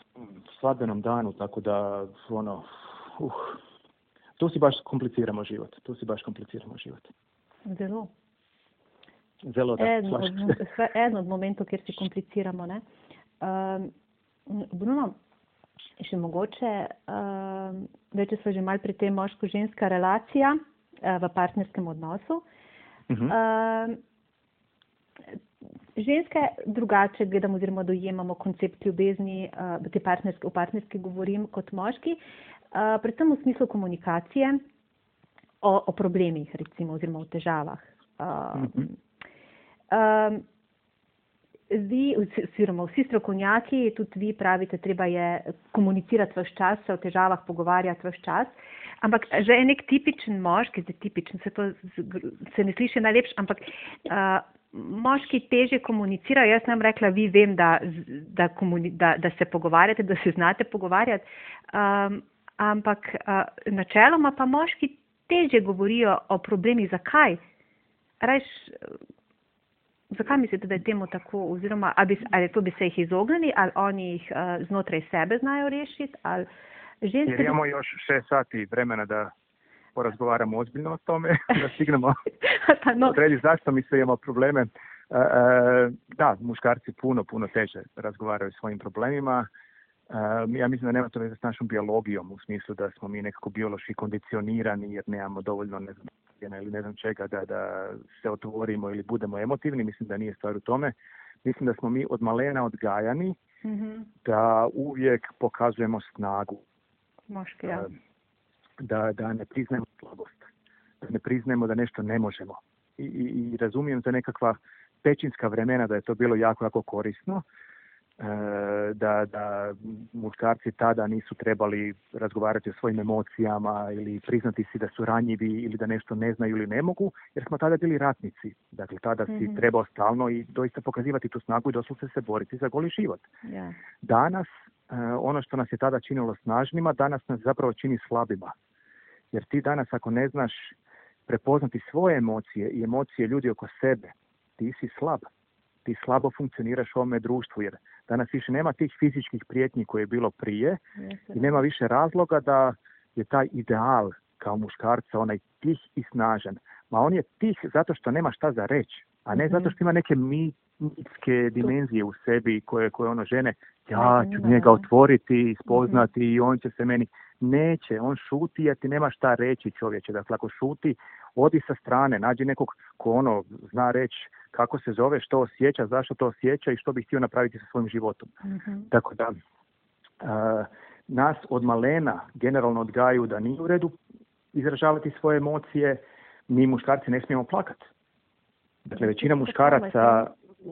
svadbenom danu, tako da ono, uh, tu si baš kompliciramo život, tu si baš kompliciramo život. Zelo. Zelo, da, en, od, en od momentov, kjer si kompliciramo, ne? Um, Bruno, še mogoče, uh, več so že mal pri tem moško-ženska relacija uh, v partnerskem odnosu. Uh -huh. uh, ženske drugače gledamo oziroma dojemamo koncept ljubezni, uh, te partnerske, v partnerski govorim kot moški, uh, predvsem v smislu komunikacije o, o problemih, recimo, oziroma o težavah. Uh, mm -hmm. um, vi, oziroma vsi strokovnjaki, tudi vi pravite, treba je komunicirati vse čas, se o težavah pogovarjati vse čas. Ampak že je nek tipičen moški, zdaj tipičen, se, to, se ne sliši najlepš, ampak uh, moški teže komunicirajo. Jaz sem rekla, vi vem, da, da, komuni, da, da se pogovarjate, da se znate pogovarjati. Um, ampak uh, načeloma pa moški teže govorijo o problemih. Zakaj? Rajš, zakaj mislite, da je temu tako? Oziroma, ali, ali to bi se jih izognili, ali oni jih uh, znotraj sebe znajo rešiti? Ali ženske... Jer imamo još šest sati vremena da porazgovaramo ozbiljno o tome, da stignemo pa no. odrediti zašto mi se imamo probleme. E, e, da, muškarci puno, puno teže razgovaraju o svojim problemima. E, ja mislim da nema to veze s našom biologijom u smislu da smo mi nekako biološki kondicionirani jer nemamo dovoljno ne znam, ili ne znam čega da, da se otvorimo ili budemo emotivni. Mislim da nije stvar u tome. Mislim da smo mi od malena odgajani mm da uvijek pokazujemo snagu. Moški, ja da, da ne priznajemo slabost, da ne priznajemo da nešto ne možemo. I, i, i razumijem za nekakva pećinska vremena da je to bilo jako, jako korisno, e, da, da muškarci tada nisu trebali razgovarati o svojim emocijama ili priznati si da su ranjivi ili da nešto ne znaju ili ne mogu, jer smo tada bili ratnici. Dakle, tada si mm-hmm. trebao stalno i doista pokazivati tu snagu i doslovce se boriti za goli život. Yeah. Danas, e, ono što nas je tada činilo snažnima, danas nas zapravo čini slabima. Jer ti danas ako ne znaš prepoznati svoje emocije i emocije ljudi oko sebe, ti si slab. Ti slabo funkcioniraš u ovome društvu jer danas više nema tih fizičkih prijetnji koje je bilo prije i nema više razloga da je taj ideal kao muškarca onaj tih i snažan. Ma on je tih zato što nema šta za reći, a ne zato što ima neke mitske dimenzije u sebi koje, koje ono žene, ja ću njega otvoriti, spoznati i on će se meni neće, on šuti jer ti nema šta reći čovječe. Dakle, ako šuti, odi sa strane, nađi nekog ko ono zna reći kako se zove, što osjeća, zašto to osjeća i što bi htio napraviti sa svojim životom. mm Tako da, nas od malena generalno odgaju da nije u redu izražavati svoje emocije, mi muškarci ne smijemo plakati. Dakle, većina muškaraca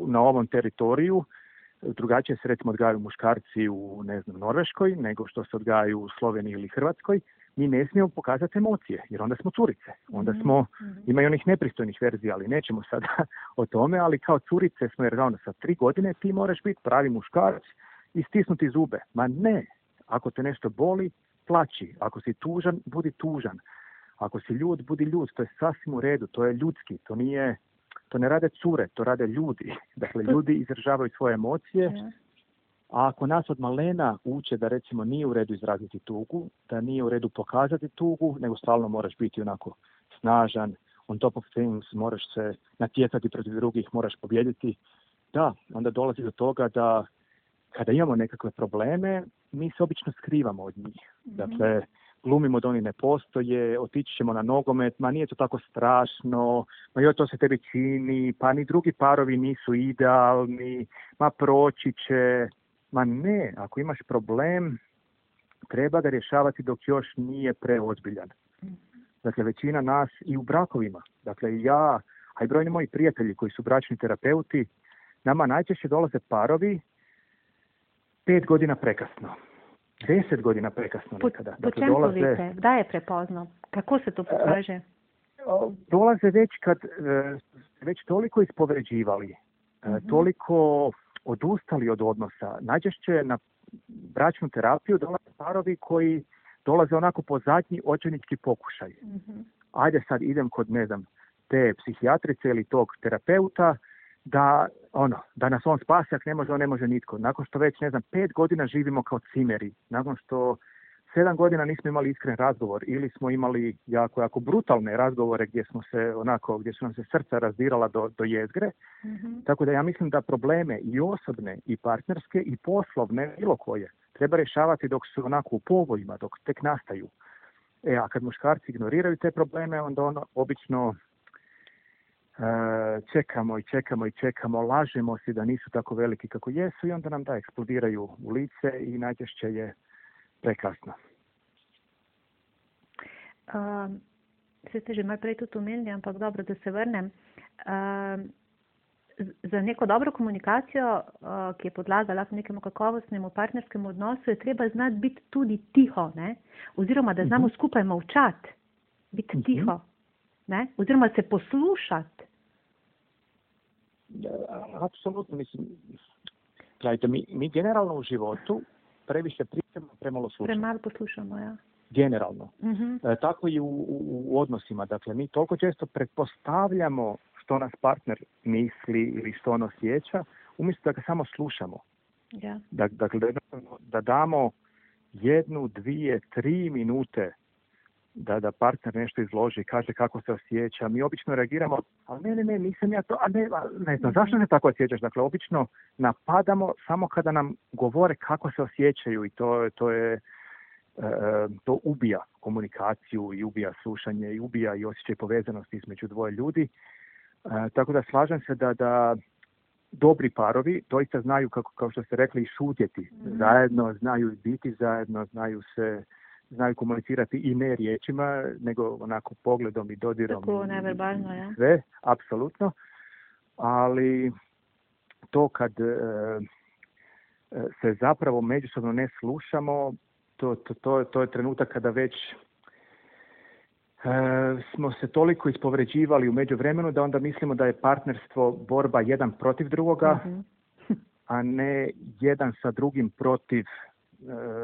na ovom teritoriju drugačije se recimo odgajaju muškarci u ne znam Norveškoj nego što se odgajaju u Sloveniji ili Hrvatskoj, mi ne smijemo pokazati emocije, jer onda smo curice. Onda mhm, smo, mm ima i onih nepristojnih verzija, ali nećemo sada o tome, ali kao curice smo, jer onda sa tri godine ti moraš biti pravi muškarac i stisnuti zube. Ma ne, ako te nešto boli, plaći. Ako si tužan, budi tužan. Ako si ljud, budi ljud. To je sasvim u redu, to je ljudski, to nije to ne rade cure, to rade ljudi. Dakle, ljudi izražavaju svoje emocije, a ako nas od malena uče da recimo nije u redu izraziti tugu, da nije u redu pokazati tugu, nego stalno moraš biti onako snažan, on top of things, moraš se natjecati protiv drugih, moraš pobjediti, da, onda dolazi do toga da kada imamo nekakve probleme, mi se obično skrivamo od njih. Mhm. Dakle, glumimo da oni ne postoje, otići ćemo na nogomet, ma nije to tako strašno, ma joj to se tebi čini, pa ni drugi parovi nisu idealni, ma proći će. Ma ne, ako imaš problem, treba ga rješavati dok još nije preozbiljan. Dakle, većina nas i u brakovima, dakle ja, a i brojni moji prijatelji koji su bračni terapeuti, nama najčešće dolaze parovi pet godina prekasno deset godina prekasno nekada. Po, dakle, čem dolaze, vidite? Da je prepoznao? Kako se to e, pokaže? Dolaze već kad e, već toliko ispovređivali, mm toliko odustali od odnosa. Najčešće na bračnu terapiju dolaze parovi koji dolaze onako po zadnji očajnički pokušaj. mm Ajde sad idem kod, ne znam, te psihijatrice ili tog terapeuta, da ono, da nas on spasi, ako ne može, on ne može nitko. Nakon što već, ne znam, pet godina živimo kao cimeri, nakon što sedam godina nismo imali iskren razgovor ili smo imali jako, jako brutalne razgovore gdje smo se onako, gdje su nam se srca razdirala do, do jezgre. mm Tako da ja mislim da probleme i osobne i partnerske i poslovne, bilo koje, treba rješavati dok su onako u povojima, dok tek nastaju. E, a kad muškarci ignoriraju te probleme, onda ono obično čekamo i čekamo i čekamo, lažemo si da nisu tako veliki kako jesu i onda nam da eksplodiraju u lice i najčešće je prekasno. Um, se ste že malo prej tudi omenili, ampak dobro, da se vrnem. Um, za neko dobro komunikacijo, uh, ki je podlaga lahko nekemu kakovostnemu partnerskemu odnosu, je treba znati biti tudi tiho, ne? oziroma da znamo uh mhm. -huh. skupaj molčati, biti uh mhm. -huh. tiho, ne? oziroma se poslušati. Apsolutno, mislim, gledajte, mi, mi generalno u životu previše pričamo, premalo slušamo. Premalo poslušamo, ja. Generalno. Uh-huh. E, tako i u, u, u odnosima. Dakle, mi toliko često pretpostavljamo što nas partner misli ili što on osjeća, umjesto da ga samo slušamo. Yeah. Dakle, da, da damo jednu, dvije, tri minute da, da partner nešto izloži, kaže kako se osjeća. Mi obično reagiramo, ali ne, ne, ne, nisam ja to, a ne, ne znam, zašto se tako osjećaš? Dakle, obično napadamo samo kada nam govore kako se osjećaju i to, to je, e, to ubija komunikaciju i ubija slušanje i ubija i osjećaj povezanosti između dvoje ljudi. E, tako da slažem se da, da dobri parovi doista znaju, kako, kao što ste rekli, i šutjeti mm. zajedno, znaju biti zajedno, znaju se znaju komunicirati i ne riječima, nego onako pogledom i dodirom. Tako, neverbalno, ja. Sve, apsolutno. Ali to kad e, se zapravo međusobno ne slušamo, to, to, to, to je trenutak kada već E, smo se toliko ispovređivali u međuvremenu da onda mislimo da je partnerstvo borba jedan protiv drugoga, mhm. a ne jedan sa drugim protiv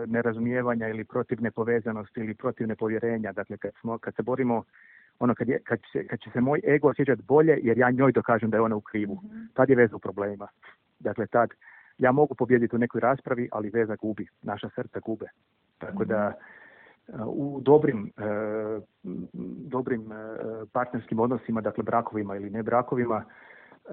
nerazumijevanja ili protiv nepovezanosti ili protiv nepovjerenja. Dakle, kad, smo, kad se borimo, ono kad, je, kad, će, kad će se moj ego osjećati bolje jer ja njoj dokažem da je ona u krivu, mm tad je veza u problema. Dakle, tad ja mogu pobijediti u nekoj raspravi, ali veza gubi, naša srca gube. Tako da mhm u dobrim, e, dobrim e, partnerskim odnosima, dakle brakovima ili ne brakovima, e,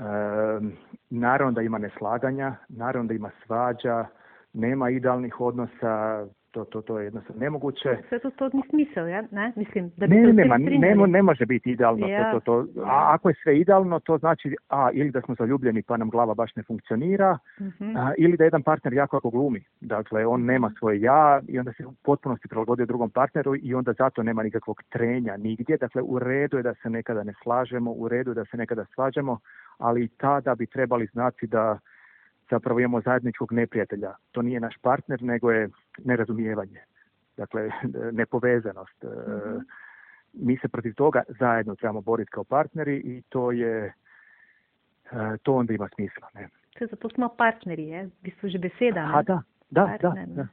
naravno da ima neslaganja, naravno da ima svađa, nema idealnih odnosa, to, to, to je jednostavno nemoguće. Sve to, to ni smisao, ja? Ne, Mislim, da bi ne, nema, ne, ne, može biti idealno. Ja. To, to, to, a ako je sve idealno, to znači a, ili da smo zaljubljeni pa nam glava baš ne funkcionira, uh-huh. a, ili da jedan partner jako ako glumi. Dakle, on nema svoje ja i onda se u potpunosti prilagodio drugom partneru i onda zato nema nikakvog trenja nigdje. Dakle, u redu je da se nekada ne slažemo, u redu je da se nekada svađamo, ali i tada bi trebali znati da zapravo imamo zajedničkog neprijatelja. To nije naš partner, nego je nerazumijevanje. Dakle, nepovezanost. mm Mi se protiv toga zajedno trebamo boriti kao partneri i to je e, to onda ima smisla. Ne? Zato smo partneri, je? Vi su že beseda. A, da, da, da, da.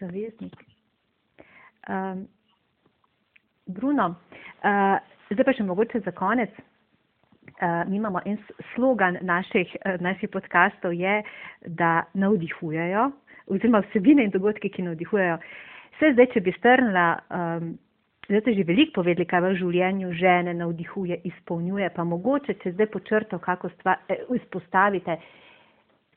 Zaveznik. Um, Bruno, uh, zdaj pa še mogoče za konec. Uh, mi imamo en slogan naših, uh, naših podkastov, je, da navdihujejo, oziroma vsebine in dogodke, ki navdihujejo. Vse zdaj, če bi strnila, um, zdaj ste že veliko povedali, kaj v življenju žene navdihuje, izpolnjuje, pa mogoče, če zdaj počrto, kako stvar eh, izpostavite,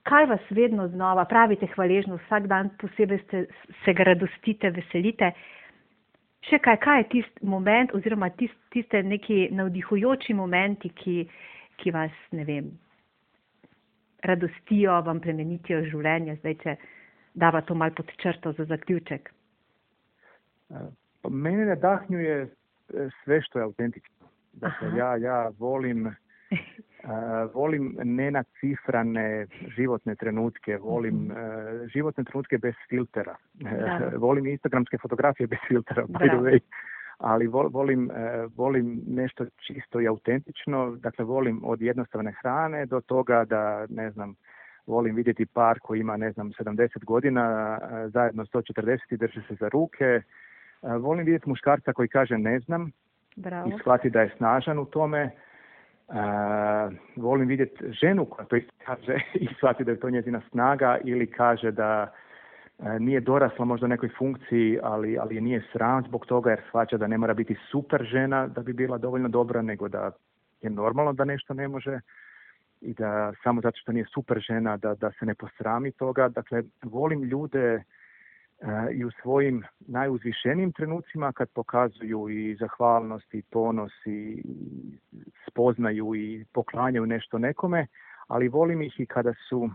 kaj vas vedno znova pravite hvaležno, vsak dan posebej ste, se radostite, veselite. Še kaj, kaj je tisti moment, oziroma tist, tiste neki navdihujoči momenti, ki, ki vas, ne vem, radostijo, vam plemenitijo življenje, zdaj, če dava to mal pod črto za zaključek? Pa mene nadahnjuje e, sve što je autentično. Dakle, ja, ja volim, volim nenacifrane životne trenutke, volim uh, životne trenutke bez filtera. Uh, volim instagramske fotografije bez filtera, by the way. Ali volim, volim nešto čisto i autentično, dakle volim od jednostavne hrane do toga da, ne znam, volim vidjeti par koji ima, ne znam, 70 godina, zajedno 140 i drži se za ruke. Volim vidjeti muškarca koji kaže ne znam Bravo. i shvati da je snažan u tome. Volim vidjeti ženu koja to kaže i shvati da je to njezina snaga ili kaže da nije dorasla možda nekoj funkciji, ali, ali je nije sram zbog toga jer shvaća da ne mora biti super žena da bi bila dovoljno dobra, nego da je normalno da nešto ne može i da samo zato što nije super žena da, da se ne posrami toga. Dakle, volim ljude i u svojim najuzvišenijim trenucima kad pokazuju i zahvalnost i ponos i spoznaju i poklanjaju nešto nekome, ali volim ih i kada su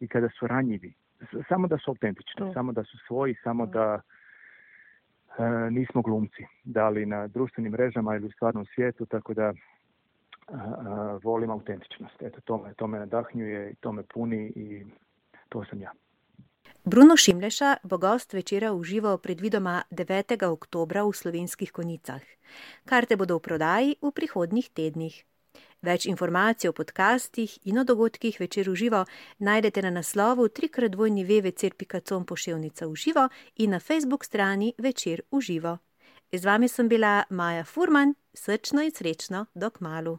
i kada su ranjivi. Samo da su autentični, samo da su svoji, samo da e, nismo glumci. Da li na društvenim mrežama ili u stvarnom svijetu, tako da volim autentičnost. Eto, to me, to me nadahnjuje i to me puni i to sam ja. Bruno Šimleša bo gost večera užival predvidoma 9. oktobra v slovenskih konicah. Karte bodo v prodaji v prihodnjih tednih. Več informacij o podcastih in o dogodkih večer uživo najdete na naslovu trikratvojni vvcer.com poševnica uživo in na facebook strani večer uživo. Z vami sem bila Maja Furman, srčno in srečno, dok malu.